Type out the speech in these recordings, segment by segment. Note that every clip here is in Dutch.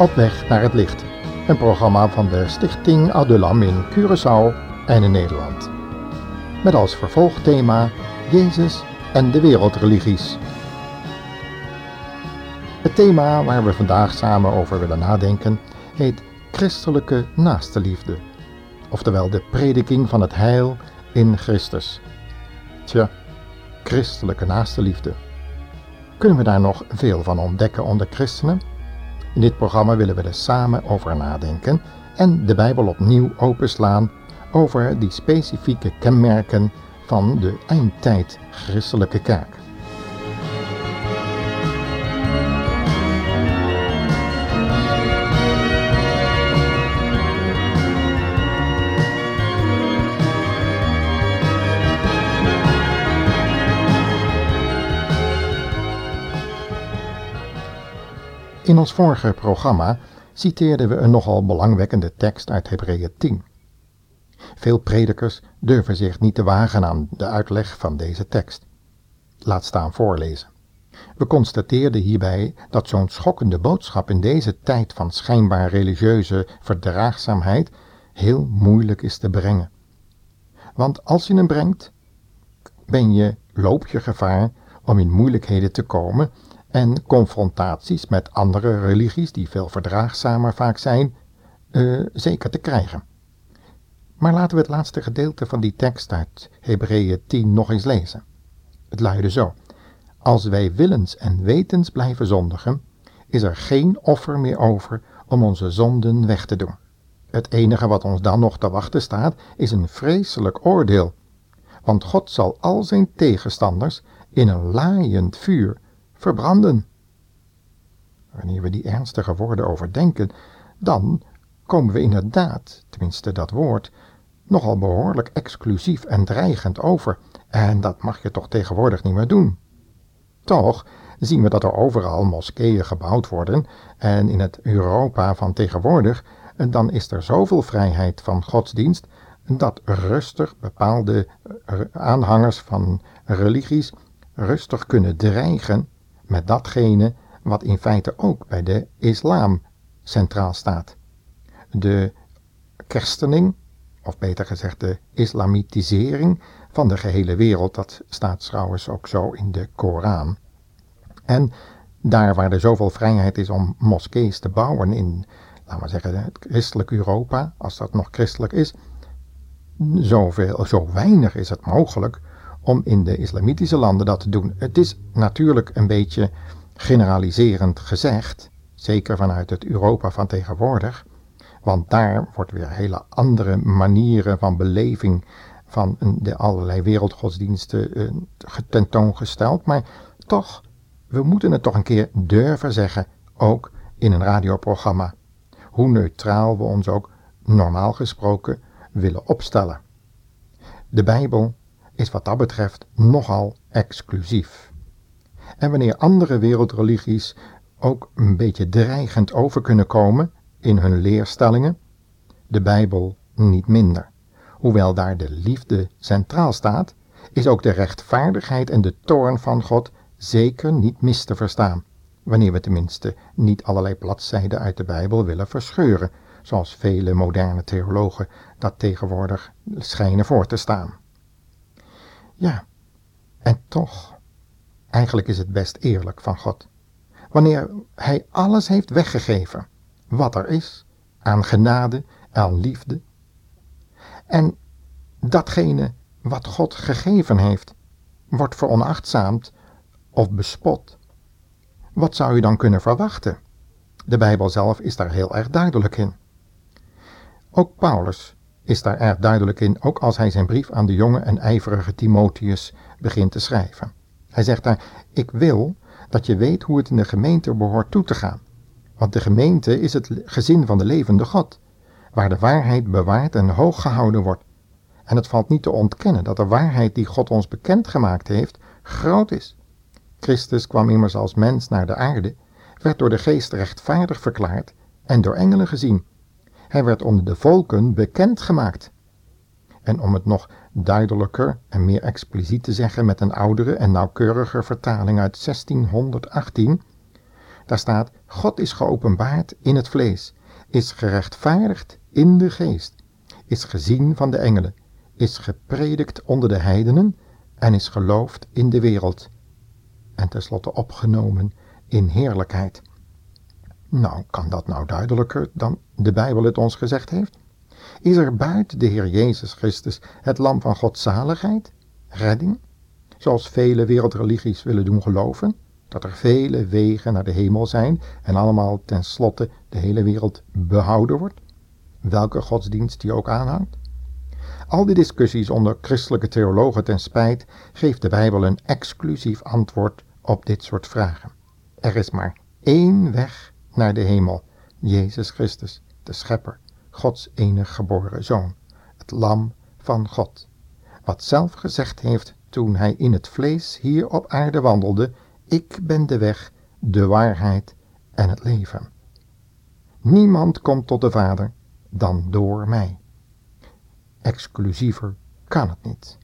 Op weg naar het licht. Een programma van de Stichting Adulam in Curaçao en in Nederland. Met als vervolgthema Jezus en de wereldreligies. Het thema waar we vandaag samen over willen nadenken heet Christelijke Naasteliefde. Oftewel de prediking van het heil in Christus. Tja, christelijke naasteliefde. Kunnen we daar nog veel van ontdekken onder christenen? In dit programma willen we er samen over nadenken en de Bijbel opnieuw openslaan over die specifieke kenmerken van de eindtijd christelijke kerk. In ons vorige programma citeerden we een nogal belangwekkende tekst uit Hebreeën 10. Veel predikers durven zich niet te wagen aan de uitleg van deze tekst. Laat staan voorlezen. We constateerden hierbij dat zo'n schokkende boodschap in deze tijd van schijnbaar religieuze verdraagzaamheid heel moeilijk is te brengen. Want als je hem brengt, ben je, loop je gevaar om in moeilijkheden te komen en confrontaties met andere religies, die veel verdraagzamer vaak zijn, uh, zeker te krijgen. Maar laten we het laatste gedeelte van die tekst uit Hebreeën 10 nog eens lezen. Het luidde zo: Als wij willens en wetens blijven zondigen, is er geen offer meer over om onze zonden weg te doen. Het enige wat ons dan nog te wachten staat, is een vreselijk oordeel. Want God zal al zijn tegenstanders in een laaiend vuur verbranden. Wanneer we die ernstige woorden overdenken, dan komen we inderdaad, tenminste dat woord, nogal behoorlijk exclusief en dreigend over, en dat mag je toch tegenwoordig niet meer doen. Toch zien we dat er overal moskeeën gebouwd worden, en in het Europa van tegenwoordig, dan is er zoveel vrijheid van godsdienst, dat rustig bepaalde aanhangers van religies rustig kunnen dreigen met datgene wat in feite ook bij de islam centraal staat. De kerstening, of beter gezegd de islamitisering van de gehele wereld, dat staat trouwens ook zo in de Koran. En daar waar er zoveel vrijheid is om moskees te bouwen in, laten we zeggen, het christelijk Europa, als dat nog christelijk is, zoveel, zo weinig is het mogelijk om in de islamitische landen dat te doen. Het is natuurlijk een beetje generaliserend gezegd, zeker vanuit het Europa van tegenwoordig, want daar wordt weer hele andere manieren van beleving van de allerlei wereldgodsdiensten uh, tentoongesteld. Maar toch, we moeten het toch een keer durven zeggen, ook in een radioprogramma. Hoe neutraal we ons ook normaal gesproken willen opstellen. De Bijbel is wat dat betreft nogal exclusief. En wanneer andere wereldreligies ook een beetje dreigend over kunnen komen in hun leerstellingen, de Bijbel niet minder. Hoewel daar de liefde centraal staat, is ook de rechtvaardigheid en de toorn van God zeker niet mis te verstaan, wanneer we tenminste niet allerlei bladzijden uit de Bijbel willen verscheuren, zoals vele moderne theologen dat tegenwoordig schijnen voor te staan. Ja, en toch, eigenlijk is het best eerlijk van God. Wanneer Hij alles heeft weggegeven, wat er is, aan genade, aan liefde. En datgene wat God gegeven heeft, wordt veronachtzaamd of bespot. Wat zou je dan kunnen verwachten? De Bijbel zelf is daar heel erg duidelijk in. Ook Paulus is daar erg duidelijk in, ook als hij zijn brief aan de jonge en ijverige Timotheus begint te schrijven. Hij zegt daar: Ik wil dat je weet hoe het in de gemeente behoort toe te gaan. Want de gemeente is het gezin van de levende God, waar de waarheid bewaard en hoog gehouden wordt. En het valt niet te ontkennen dat de waarheid die God ons bekendgemaakt heeft, groot is. Christus kwam immers als mens naar de aarde, werd door de geest rechtvaardig verklaard en door engelen gezien hij werd onder de volken bekendgemaakt. En om het nog duidelijker en meer expliciet te zeggen met een oudere en nauwkeuriger vertaling uit 1618, Daar staat, God is geopenbaard in het vlees, is gerechtvaardigd in de geest, is gezien van de engelen, is gepredikt onder de heidenen en is geloofd in de wereld. En tenslotte opgenomen in heerlijkheid. Nou, kan dat nou duidelijker dan de Bijbel het ons gezegd heeft? Is er buiten de Heer Jezus Christus het lam van Gods zaligheid, redding, zoals vele wereldreligies willen doen geloven, dat er vele wegen naar de hemel zijn en allemaal tenslotte de hele wereld behouden wordt, welke godsdienst die ook aanhangt? Al die discussies onder christelijke theologen ten spijt geeft de Bijbel een exclusief antwoord op dit soort vragen. Er is maar één weg naar de hemel, Jezus Christus, de Schepper, Gods enig geboren Zoon, het Lam van God, wat zelf gezegd heeft toen hij in het vlees hier op aarde wandelde, ik ben de weg, de waarheid en het leven. Niemand komt tot de Vader dan door mij. Exclusiever kan het niet.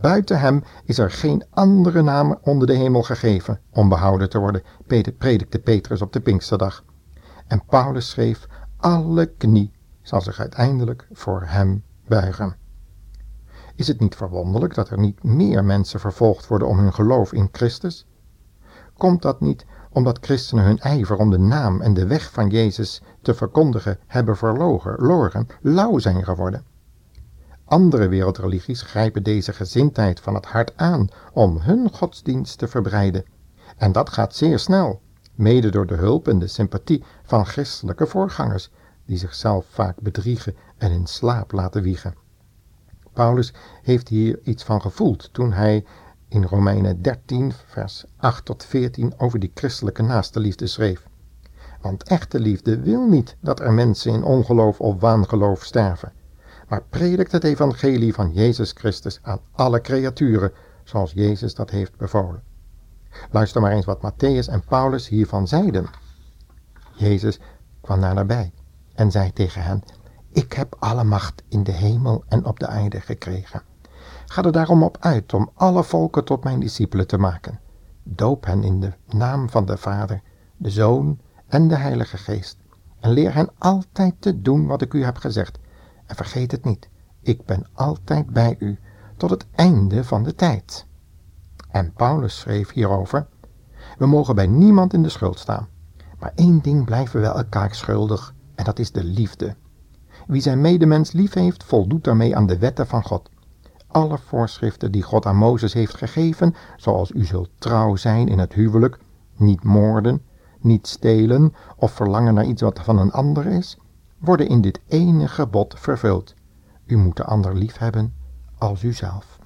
Buiten hem is er geen andere naam onder de hemel gegeven om behouden te worden, predikte Petrus op de Pinksterdag. En Paulus schreef, alle knie zal zich uiteindelijk voor hem buigen. Is het niet verwonderlijk dat er niet meer mensen vervolgd worden om hun geloof in Christus? Komt dat niet omdat christenen hun ijver om de naam en de weg van Jezus te verkondigen hebben verloren, lauw zijn geworden? Andere wereldreligies grijpen deze gezindheid van het hart aan om hun godsdienst te verbreiden. En dat gaat zeer snel, mede door de hulp en de sympathie van christelijke voorgangers, die zichzelf vaak bedriegen en in slaap laten wiegen. Paulus heeft hier iets van gevoeld toen hij in Romeinen 13, vers 8 tot 14 over die christelijke naaste schreef. Want echte liefde wil niet dat er mensen in ongeloof of waangeloof sterven, maar predikt het evangelie van Jezus Christus aan alle creaturen, zoals Jezus dat heeft bevolen. Luister maar eens wat Matthäus en Paulus hiervan zeiden. Jezus kwam naar nabij en zei tegen hen, ik heb alle macht in de hemel en op de aarde gekregen. Ga er daarom op uit om alle volken tot mijn discipelen te maken. Doop hen in de naam van de Vader, de Zoon en de Heilige Geest. En leer hen altijd te doen wat ik u heb gezegd. En vergeet het niet, ik ben altijd bij u tot het einde van de tijd. En Paulus schreef hierover, we mogen bij niemand in de schuld staan. Maar één ding blijven we elkaar schuldig, en dat is de liefde. Wie zijn medemens lief heeft, voldoet daarmee aan de wetten van God. Alle voorschriften die God aan Mozes heeft gegeven, zoals u zult trouw zijn in het huwelijk, niet moorden, niet stelen of verlangen naar iets wat van een ander is, worden in dit ene gebod vervuld. U moet de ander lief hebben als uzelf.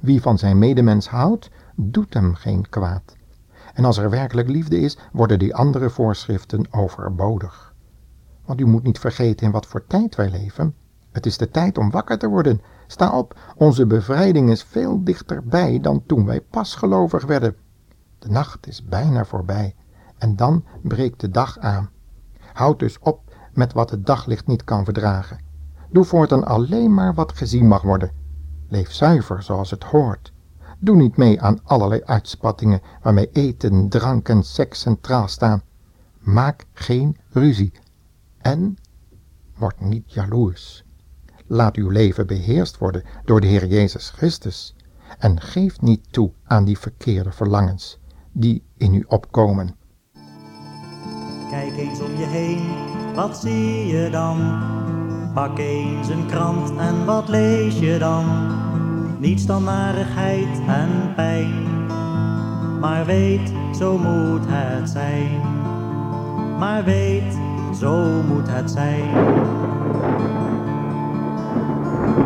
Wie van zijn medemens houdt, doet hem geen kwaad. En als er werkelijk liefde is, worden die andere voorschriften overbodig. Want u moet niet vergeten in wat voor tijd wij leven. Het is de tijd om wakker te worden. Sta op, onze bevrijding is veel dichterbij dan toen wij pas gelovig werden. De nacht is bijna voorbij en dan breekt de dag aan. Houd dus op met wat het daglicht niet kan verdragen. Doe voortaan alleen maar wat gezien mag worden. Leef zuiver zoals het hoort. Doe niet mee aan allerlei uitspattingen waarmee eten, drank en seks centraal staan. Maak geen ruzie en word niet jaloers. Laat uw leven beheerst worden door de Heer Jezus Christus en geef niet toe aan die verkeerde verlangens die in u opkomen. Kijk eens om je heen, wat zie je dan? Pak eens een krant en wat lees je dan? Niets dan narigheid en pijn. Maar weet, zo moet het zijn. Maar weet, zo moet het zijn.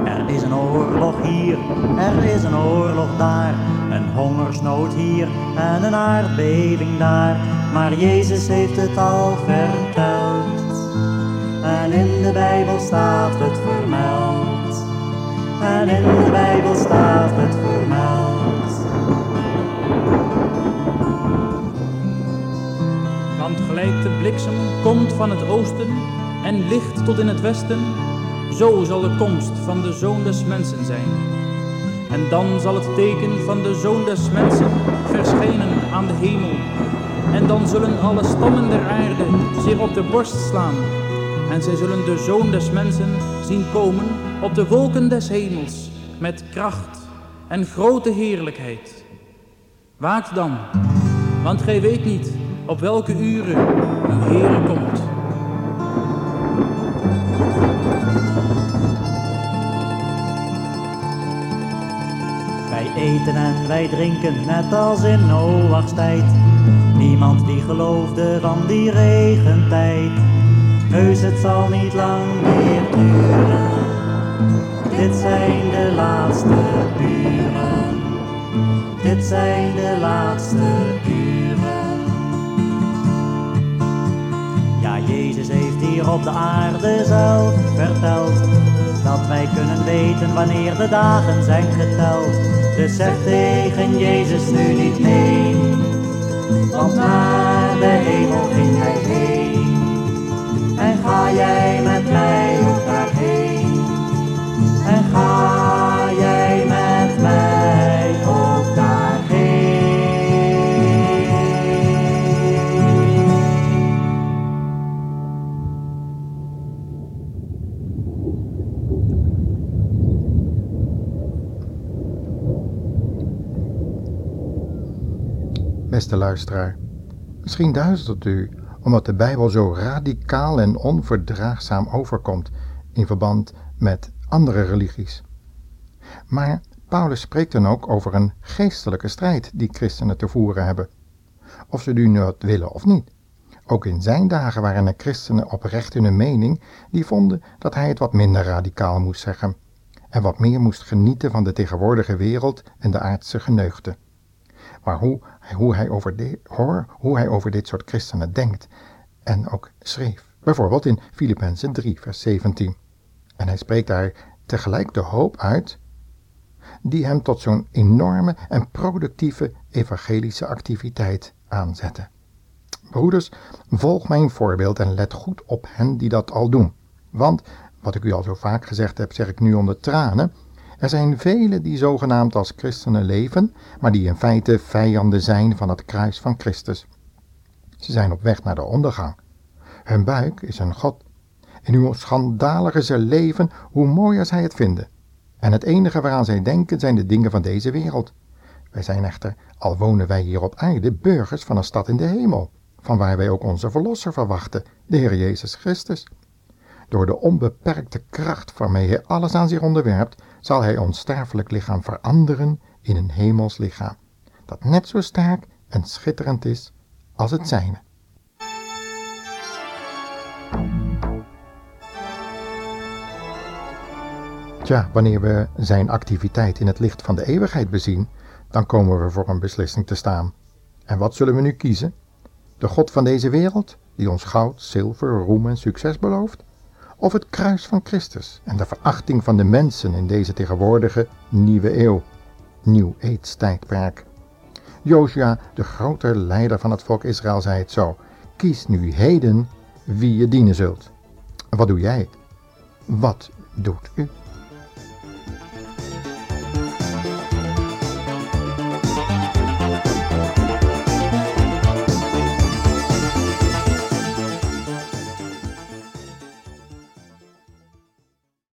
Er is een oorlog hier, er is een oorlog daar, een hongersnood hier en een aardbeving daar. Maar Jezus heeft het al verteld en in de Bijbel staat het vermeld. En in de Bijbel staat het vermeld. Want gelijk de bliksem komt van het oosten en licht tot in het westen, zo zal de komst van de Zoon des Mensen zijn. En dan zal het teken van de Zoon des Mensen verschijnen aan de hemel. En dan zullen alle stammen der aarde zich op de borst slaan. En zij zullen de Zoon des Mensen zien komen op de wolken des hemels met kracht en grote heerlijkheid. Waakt dan, want gij weet niet op welke uren uw Heere komt. Wij eten en wij drinken net als in Noach's tijd. Niemand die geloofde van die regentijd. Heus, het zal niet lang meer duren. Dit zijn de laatste uren. Dit zijn de laatste uren. Ja, Jezus heeft hier op de aarde zelf verteld dat wij kunnen weten wanneer de dagen zijn geteld. Dus zeg tegen Jezus nu niet nee, want naar de hemel ging hij heen. Ga jij met mij ook daarheen? En ga jij met mij ook daarheen? Beste luisteraar, misschien duizelt u omdat de Bijbel zo radicaal en onverdraagzaam overkomt in verband met andere religies. Maar Paulus spreekt dan ook over een geestelijke strijd die christenen te voeren hebben, of ze nu dat willen of niet. Ook in zijn dagen waren er christenen oprecht in hun mening die vonden dat hij het wat minder radicaal moest zeggen en wat meer moest genieten van de tegenwoordige wereld en de aardse geneugten. Maar hoe, hoe, hij over de, hoor, hoe hij over dit soort christenen denkt en ook schreef. Bijvoorbeeld in Filippenzen 3, vers 17. En hij spreekt daar tegelijk de hoop uit die hem tot zo'n enorme en productieve evangelische activiteit aanzette. Broeders, volg mijn voorbeeld en let goed op hen die dat al doen. Want, wat ik u al zo vaak gezegd heb, zeg ik nu onder tranen, er zijn velen die zogenaamd als christenen leven, maar die in feite vijanden zijn van het kruis van Christus. Ze zijn op weg naar de ondergang. Hun buik is hun God. En hoe schandaliger ze leven, hoe mooier zij het vinden. En het enige waaraan zij denken zijn de dingen van deze wereld. Wij zijn echter, al wonen wij hier op aarde, burgers van een stad in de hemel, van waar wij ook onze Verlosser verwachten, de Heer Jezus Christus. Door de onbeperkte kracht waarmee Hij alles aan zich onderwerpt, zal Hij ons sterfelijk lichaam veranderen in een hemels lichaam, dat net zo sterk en schitterend is als het zijne. Tja, wanneer we zijn activiteit in het licht van de eeuwigheid bezien, dan komen we voor een beslissing te staan. En wat zullen we nu kiezen? De God van deze wereld, die ons goud, zilver, roem en succes belooft? Of het kruis van Christus en de verachting van de mensen in deze tegenwoordige nieuwe eeuw, nieuw tijdperk? Josia, de grote leider van het volk Israël, zei het zo: Kies nu heden wie je dienen zult. Wat doe jij? Wat doet u?